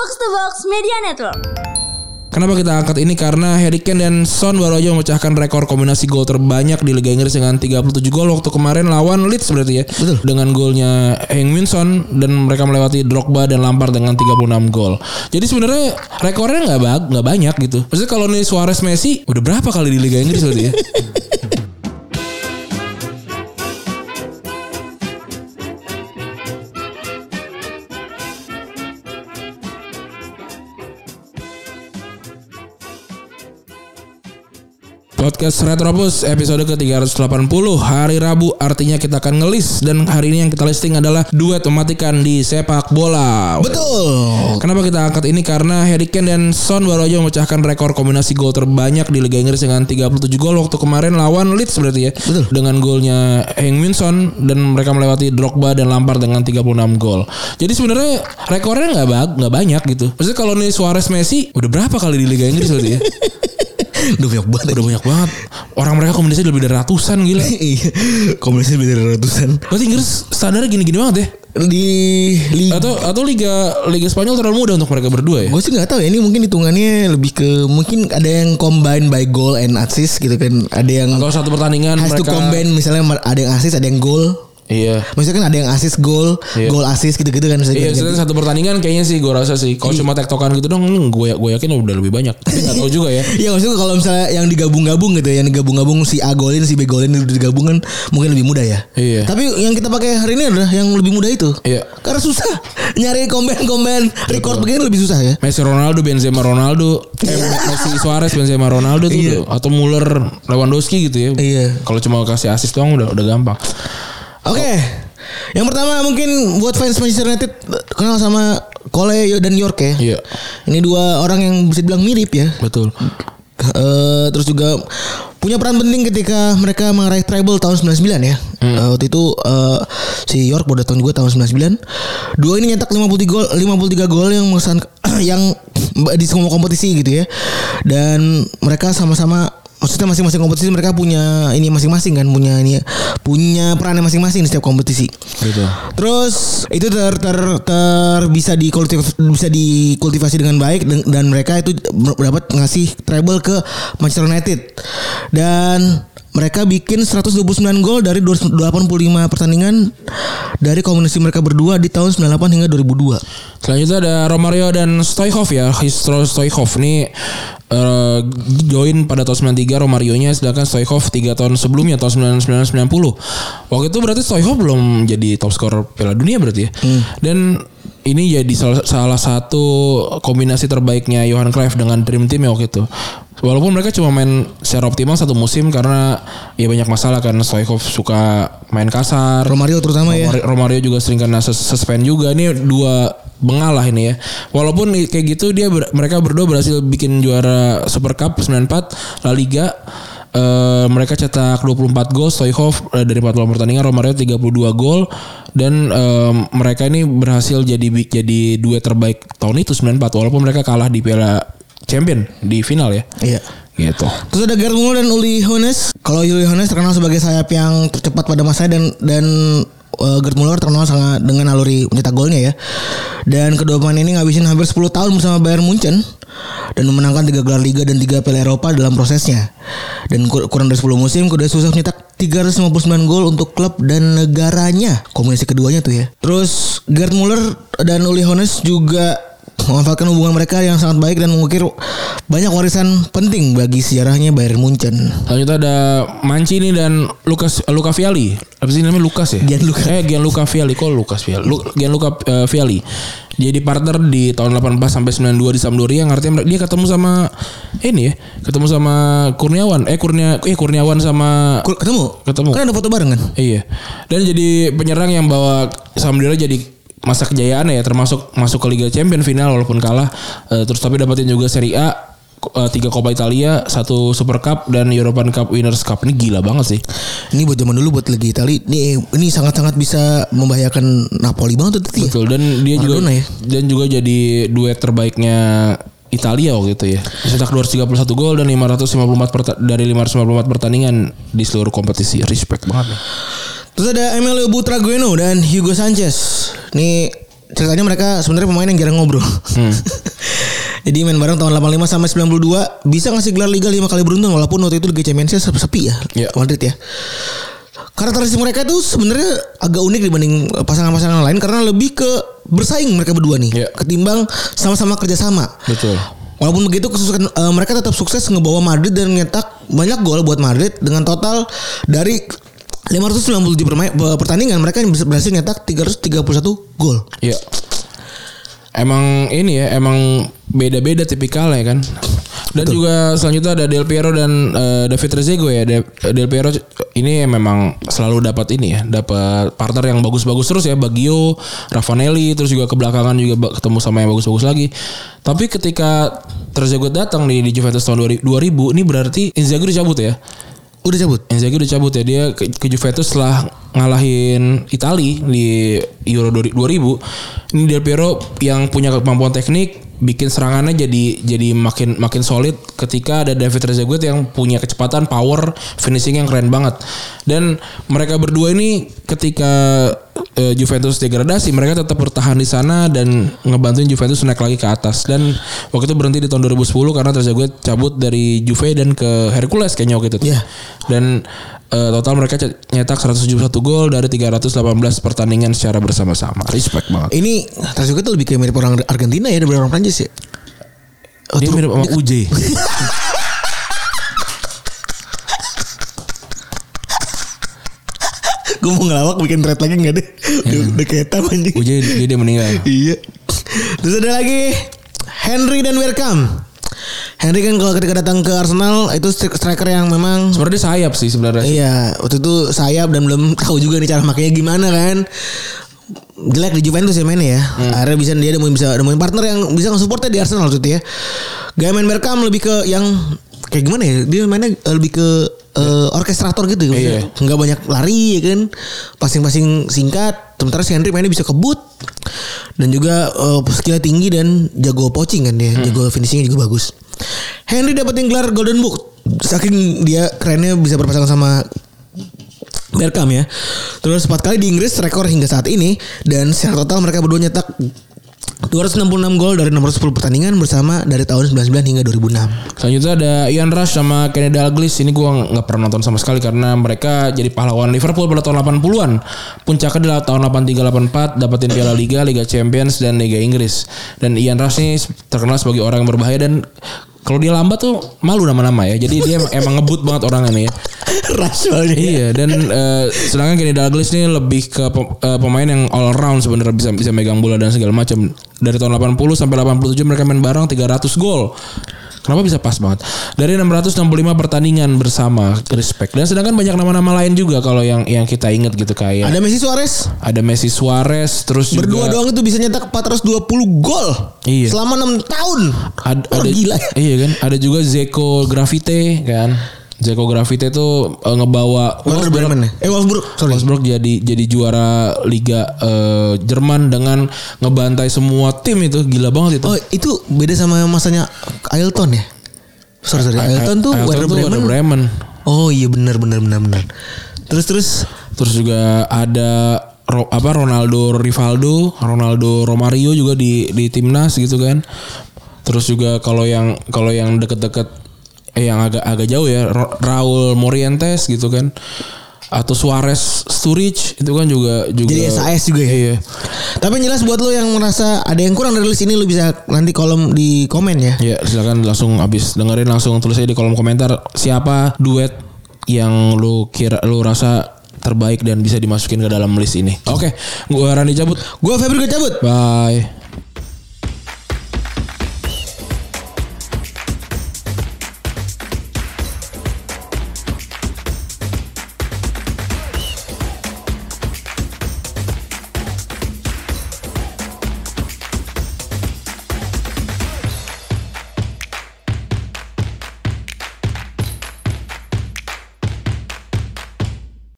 Box to Box Media Network. Kenapa kita angkat ini? Karena Harry Kane dan Son baru aja memecahkan rekor kombinasi gol terbanyak di Liga Inggris dengan 37 gol waktu kemarin lawan Leeds berarti ya. Betul. Dengan golnya Heung-min Son dan mereka melewati Drogba dan Lampard dengan 36 gol. Jadi sebenarnya rekornya nggak bag, nggak banyak gitu. Maksudnya kalau nih Suarez Messi udah berapa kali di Liga Inggris berarti ya? Podcast Retropus episode ke-380 Hari Rabu artinya kita akan ngelis Dan hari ini yang kita listing adalah Duet mematikan di sepak bola Betul. Kenapa kita angkat ini? Karena Harry Kane dan Son baru aja memecahkan rekor kombinasi gol terbanyak di Liga Inggris dengan 37 gol waktu kemarin lawan Leeds berarti ya. Betul. Dengan golnya Heung-min Son dan mereka melewati Drogba dan Lampard dengan 36 gol. Jadi sebenarnya rekornya nggak bag, nggak banyak gitu. Maksudnya kalau nih Suarez Messi udah berapa kali di Liga Inggris berarti ya? Udah banyak banget. udah banyak banget. Orang mereka kombinasi lebih dari ratusan gila. Iya. Kombinasi lebih dari ratusan. Berarti Inggris standarnya gini-gini banget ya? Di liga Atau atau liga liga Spanyol terlalu mudah untuk mereka berdua ya? Gue sih nggak tahu ya ini mungkin hitungannya lebih ke mungkin ada yang combine by goal and assist gitu kan ada yang Atau satu pertandingan has to mereka combine misalnya ada yang assist ada yang goal Iya. maksudnya kan ada yang assist goal Iya. goal assist gitu-gitu kan Iya, misalnya maksudnya satu pertandingan kayaknya sih gue rasa sih. Kalau cuma tektokan gitu dong, gue gue yakin udah lebih banyak. Tapi tahu juga ya. Iya maksudnya kalau misalnya yang digabung-gabung gitu ya, yang digabung-gabung si A golin si B golin itu digabung kan mungkin lebih mudah ya. Iya. Tapi yang kita pakai hari ini adalah yang lebih mudah itu. Iya. Karena susah nyari combine-combine record begini lebih susah ya. Messi Ronaldo, Benzema Ronaldo, eh, Messi Suarez, Benzema Ronaldo tuh Iya. atau Muller, Lewandowski gitu ya. Iya. Kalau cuma kasih assist doang udah udah gampang. Oke. Yang pertama mungkin buat fans Manchester United kenal sama Cole dan York ya. Iya. Ini dua orang yang bisa dibilang mirip ya. Betul. Eh, terus juga punya peran penting ketika mereka meraih treble tahun 99 ya. Eh, waktu itu eh, si York baru datang juga tahun 99. Dua ini nyetak 53 gol 53 gol yang mengesan yang di semua kompetisi gitu ya. Dan mereka sama-sama maksudnya masing-masing kompetisi mereka punya ini masing-masing kan punya ini punya perannya masing-masing di setiap kompetisi. Gitu. Terus itu ter ter, ter bisa dikultiv bisa dikultivasi dengan baik dan, dan mereka itu dapat ngasih treble ke Manchester United. Dan mereka bikin 129 gol dari 285 pertandingan dari kombinasi mereka berdua di tahun 98 hingga 2002. Selanjutnya ada Romario dan Stoichkov ya. Histro Stoichkov ini eh, join pada tahun 93 Romario-nya sedangkan Stoichkov 3 tahun sebelumnya tahun 99 90. Waktu itu berarti Stoichkov belum jadi top scorer Piala Dunia berarti ya. Dan ini jadi salah, salah satu kombinasi terbaiknya Johan Cruyff dengan Dream Team ya waktu itu. Walaupun mereka cuma main secara optimal satu musim karena ya banyak masalah karena Stoichkov suka main kasar. Romario terutama ya. Romario, Romario juga sering kena sus- suspend juga. Ini dua bengal lah ini ya. Walaupun kayak gitu dia ber- mereka berdua berhasil bikin juara Super Cup 94 La Liga. Eh, mereka cetak 24 gol Stoichkov eh, dari 48 pertandingan Romario 32 gol dan eh, mereka ini berhasil jadi jadi duet terbaik tahun itu 94 walaupun mereka kalah di Piala Champion di final ya. Iya. Gitu. Terus ada Gerd Müller dan Uli Hoeneß. Kalau Uli Hoeneß terkenal sebagai sayap yang tercepat pada masanya dan dan uh, Gerd Müller terkenal sangat dengan naluri mencetak golnya ya. Dan kedua pemain ini ngabisin hampir 10 tahun bersama Bayern Munchen dan memenangkan tiga gelar liga dan tiga Piala Eropa dalam prosesnya. Dan kur- kurang dari 10 musim kedua sukses mencetak 359 gol untuk klub dan negaranya. Kombinasi keduanya tuh ya. Terus Gerd Müller dan Uli Hoeneß juga memanfaatkan hubungan mereka yang sangat baik dan mengukir banyak warisan penting bagi sejarahnya Bayern Munchen. Selanjutnya ada Mancini dan Lucas Luca Vialli. Apa sih namanya Lucas ya? Gianluca. Eh Gianluca Vialli. Kok Lucas Vialli? Lu, Gianluca eh, Vialli. Jadi partner di tahun 84 sampai 92 di Sampdoria yang artinya dia ketemu sama ini ya, ketemu sama Kurniawan. Eh Kurnia eh Kurniawan sama Kur- Ketemu? Ketemu. Kan ada foto bareng kan? Iya. Dan jadi penyerang yang bawa Sampdoria jadi masa kejayaan ya termasuk masuk ke Liga Champion final walaupun kalah Eh, terus tapi dapetin juga Serie A eh, tiga Coppa Italia, satu Super Cup dan European Cup Winners Cup ini gila banget sih. Ini buat zaman dulu buat Liga Italia. Ini ini sangat-sangat bisa membahayakan Napoli banget tuh tadi ya. Betul dan dia juga Maradona ya? dan juga jadi duet terbaiknya Italia waktu itu ya. Cetak 231 gol dan 554 perta- dari 554 pertandingan di seluruh kompetisi. Respect banget nih. Terus ada Emilio Butragueno dan Hugo Sanchez. Nih ceritanya mereka sebenarnya pemain yang jarang ngobrol. Jadi main bareng tahun 85 sampai 92 bisa ngasih gelar liga 5 kali beruntun walaupun waktu itu Liga Champions sepi ya. Iya. Madrid ya. Karakteristik mereka itu sebenarnya agak unik dibanding pasangan-pasangan lain karena lebih ke bersaing mereka berdua nih Iya. ketimbang sama-sama kerjasama. Betul. Walaupun begitu kesuksesan eh, mereka tetap sukses ngebawa Madrid dan nyetak banyak gol buat Madrid dengan total dari 597 permain- eh, pertandingan mereka bisa berhasil nyetak 331 gol. Iya. Emang ini ya, emang beda-beda tipikalnya kan. Dan juga selanjutnya ada Del Piero dan eh, David Trezeguet ya. De- Del Piero ini memang selalu dapat ini ya, dapat partner yang bagus-bagus terus ya. Baggio, Ravanelli, terus juga kebelakangan juga ketemu sama yang bagus-bagus lagi. Tapi ketika Trezeguet datang di, di Juventus tahun 2000, ini berarti Inzaghi dicabut ya. Udah cabut. Inzaghi udah cabut ya dia ke, ke Juventus setelah ngalahin Itali di Euro 2000. Ini Del Piero yang punya kemampuan teknik bikin serangannya jadi jadi makin makin solid ketika ada David Trezeguet yang punya kecepatan, power, finishing yang keren banget. Dan mereka berdua ini ketika eh, Juventus degradasi, mereka tetap bertahan di sana dan ngebantuin Juventus naik lagi ke atas. Dan waktu itu berhenti di tahun 2010 karena Trezeguet cabut dari Juve dan ke Hercules kayaknya waktu itu. Iya. Dan eh, total mereka nyetak 171 gol dari 318 pertandingan secara bersama-sama. Respect banget. Ini Trezeguet tuh lebih kayak mirip orang Argentina ya daripada orang Prancis ya. Oh, Dia mirip sama UJ. Gue mau ngelawak bikin thread lagi nggak deh? Udah, udah kayak tam anjing. UJ dia, dia meninggal. Iya. Terus ada lagi Henry dan Bergkamp. Henry kan kalau ketika datang ke Arsenal itu stri- striker yang memang Sebenarnya dia sayap sih sebenarnya. Iya, waktu itu sayap dan belum tahu juga nih cara makanya gimana kan. Jelek di Juventus ya mainnya ya. Akhirnya bisa dia nemuin bisa nemuin partner yang bisa nge-supportnya di Arsenal waktu itu ya. Gaya main Bergkamp lebih ke yang kayak gimana ya? Dia mainnya eh, lebih ke eh, orkestrator gitu Iya. Enggak banyak lari ya kan. Passing-passing singkat. Sementara si Henry mainnya bisa kebut dan juga eh, skillnya tinggi dan jago poaching kan dia. Jago finishingnya juga bagus. Henry dapetin gelar Golden Boot. Saking dia kerennya bisa berpasangan sama Bergkamp ya. Terus 4 kali di Inggris rekor hingga saat ini dan secara total mereka berdua nyetak 266 gol dari 610 pertandingan bersama dari tahun 99 hingga 2006. Selanjutnya ada Ian Rush sama Kenny Dalglish. Ini gua nggak pernah nonton sama sekali karena mereka jadi pahlawan Liverpool pada tahun 80-an. Puncaknya adalah tahun 83-84 dapetin Piala Liga, Liga Champions dan Liga Inggris. Dan Ian Rush ini terkenal sebagai orang yang berbahaya dan kalau dia lambat tuh malu nama-nama ya. Jadi dia emang- ngebut banget orang ini ya. Rush soalnya. Iya dan eh, sedangkan Kenny Dalglish ini lebih ke eh, pemain yang all around sebenarnya bisa bisa megang bola dan segala macam. Dari tahun 80 sampai 87 mereka main bareng 300 gol. Kenapa bisa pas banget? Dari 665 pertandingan bersama respect. Dan sedangkan banyak nama-nama lain juga kalau yang yang kita ingat gitu kayak Ada Messi Suarez ada Messi Suarez terus berdua juga doang itu bisa nyetak 420 gol Iya. selama 6 tahun. ada, Oh, ada gila. Iya kan? Ada juga Zeko Grafite kan. Zeko Grafite itu eh, ngebawa Werder Bremen ya? Eh Wolfsburg. Sorry. Wolfsburg jadi jadi juara Liga eh, Jerman dengan ngebantai semua tim itu gila banget itu. Oh itu beda sama masanya Ailton ya? Sorry sorry. Ailton tuh Werder Bremen. Bremen. Oh iya benar benar benar benar. Terus terus Terus juga ada Ro- apa Ronaldo Rivaldo, Ronaldo Romario juga di di timnas gitu kan. Terus juga kalau yang kalau yang deket-deket eh yang agak agak jauh ya Ra- Raul Morientes gitu kan. Atau Suarez Sturridge itu kan juga juga Jadi SAS juga ya? Iya. Tapi yang jelas buat lo yang merasa ada yang kurang dari list ini lo bisa nanti kolom di komen ya. Ya silakan langsung abis dengerin langsung tulis aja di kolom komentar siapa duet yang lu kira lu rasa terbaik dan bisa dimasukin ke dalam list ini. Oke, gua Rani cabut. Gua Febri gue cabut. Bye.